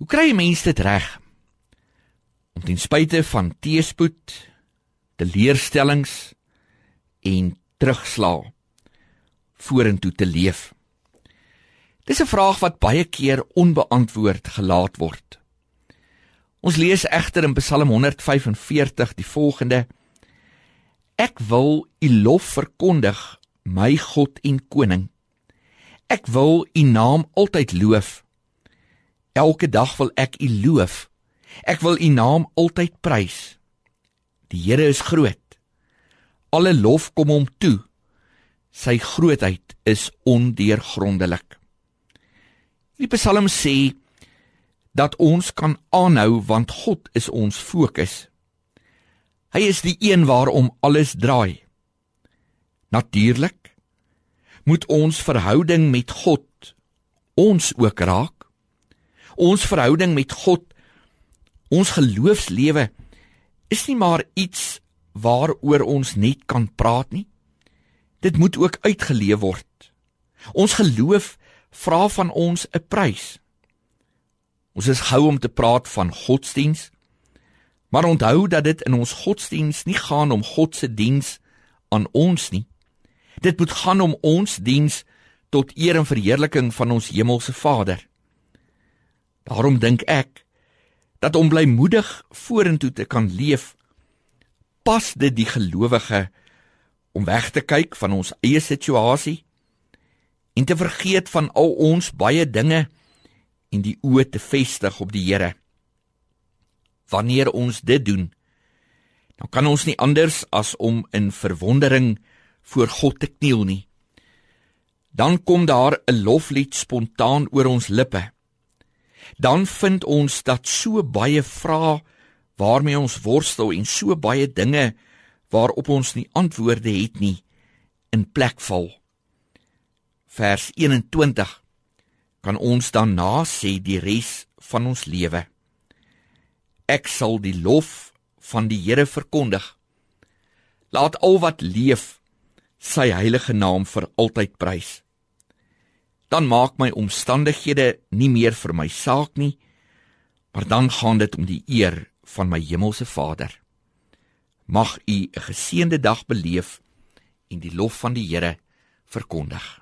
Hoe kry 'n mens dit reg om ten spyte van teëspoed, teleurstellings en terugslag vorentoe te leef? Dis 'n vraag wat baie keer onbeantwoord gelaat word. Ons lees egter in Psalm 145 die volgende: Ek wil U lof verkondig, my God en koning. Ek wil U naam altyd loof. Elke dag wil ek U loof. Ek wil U naam altyd prys. Die Here is groot. Alle lof kom hom toe. Sy grootheid is ondeurgrondelik. Die Psalm sê dat ons kan aanhou want God is ons fokus. Hy is die een waarom alles draai. Natuurlik moet ons verhouding met God ons ook raak ons verhouding met God, ons geloofslewe is nie maar iets waaroor ons net kan praat nie. Dit moet ook uitgeleef word. Ons geloof vra van ons 'n prys. Ons is gou om te praat van godsdiens, maar onthou dat dit in ons godsdiens nie gaan om God se diens aan ons nie. Dit moet gaan om ons diens tot eer en verheerliking van ons hemelse Vader. Daarom dink ek dat om blymoedig vorentoe te kan leef pas dit die gelowige om weg te kyk van ons eie situasie en te vergeet van al ons baie dinge en die oë te vestig op die Here. Wanneer ons dit doen, dan kan ons nie anders as om in verwondering voor God te kniel nie. Dan kom daar 'n loflied spontaan oor ons lippe dan vind ons dat so baie vrae waarmee ons worstel en so baie dinge waarop ons nie antwoorde het nie in plek val. Vers 21 kan ons dan na sê die res van ons lewe. Ek sal die lof van die Here verkondig. Laat al wat leef sy heilige naam vir altyd prys dan maak my omstandighede nie meer vir my saak nie, maar dan gaan dit om die eer van my hemelse Vader. Mag u 'n geseënde dag beleef en die lof van die Here verkondig.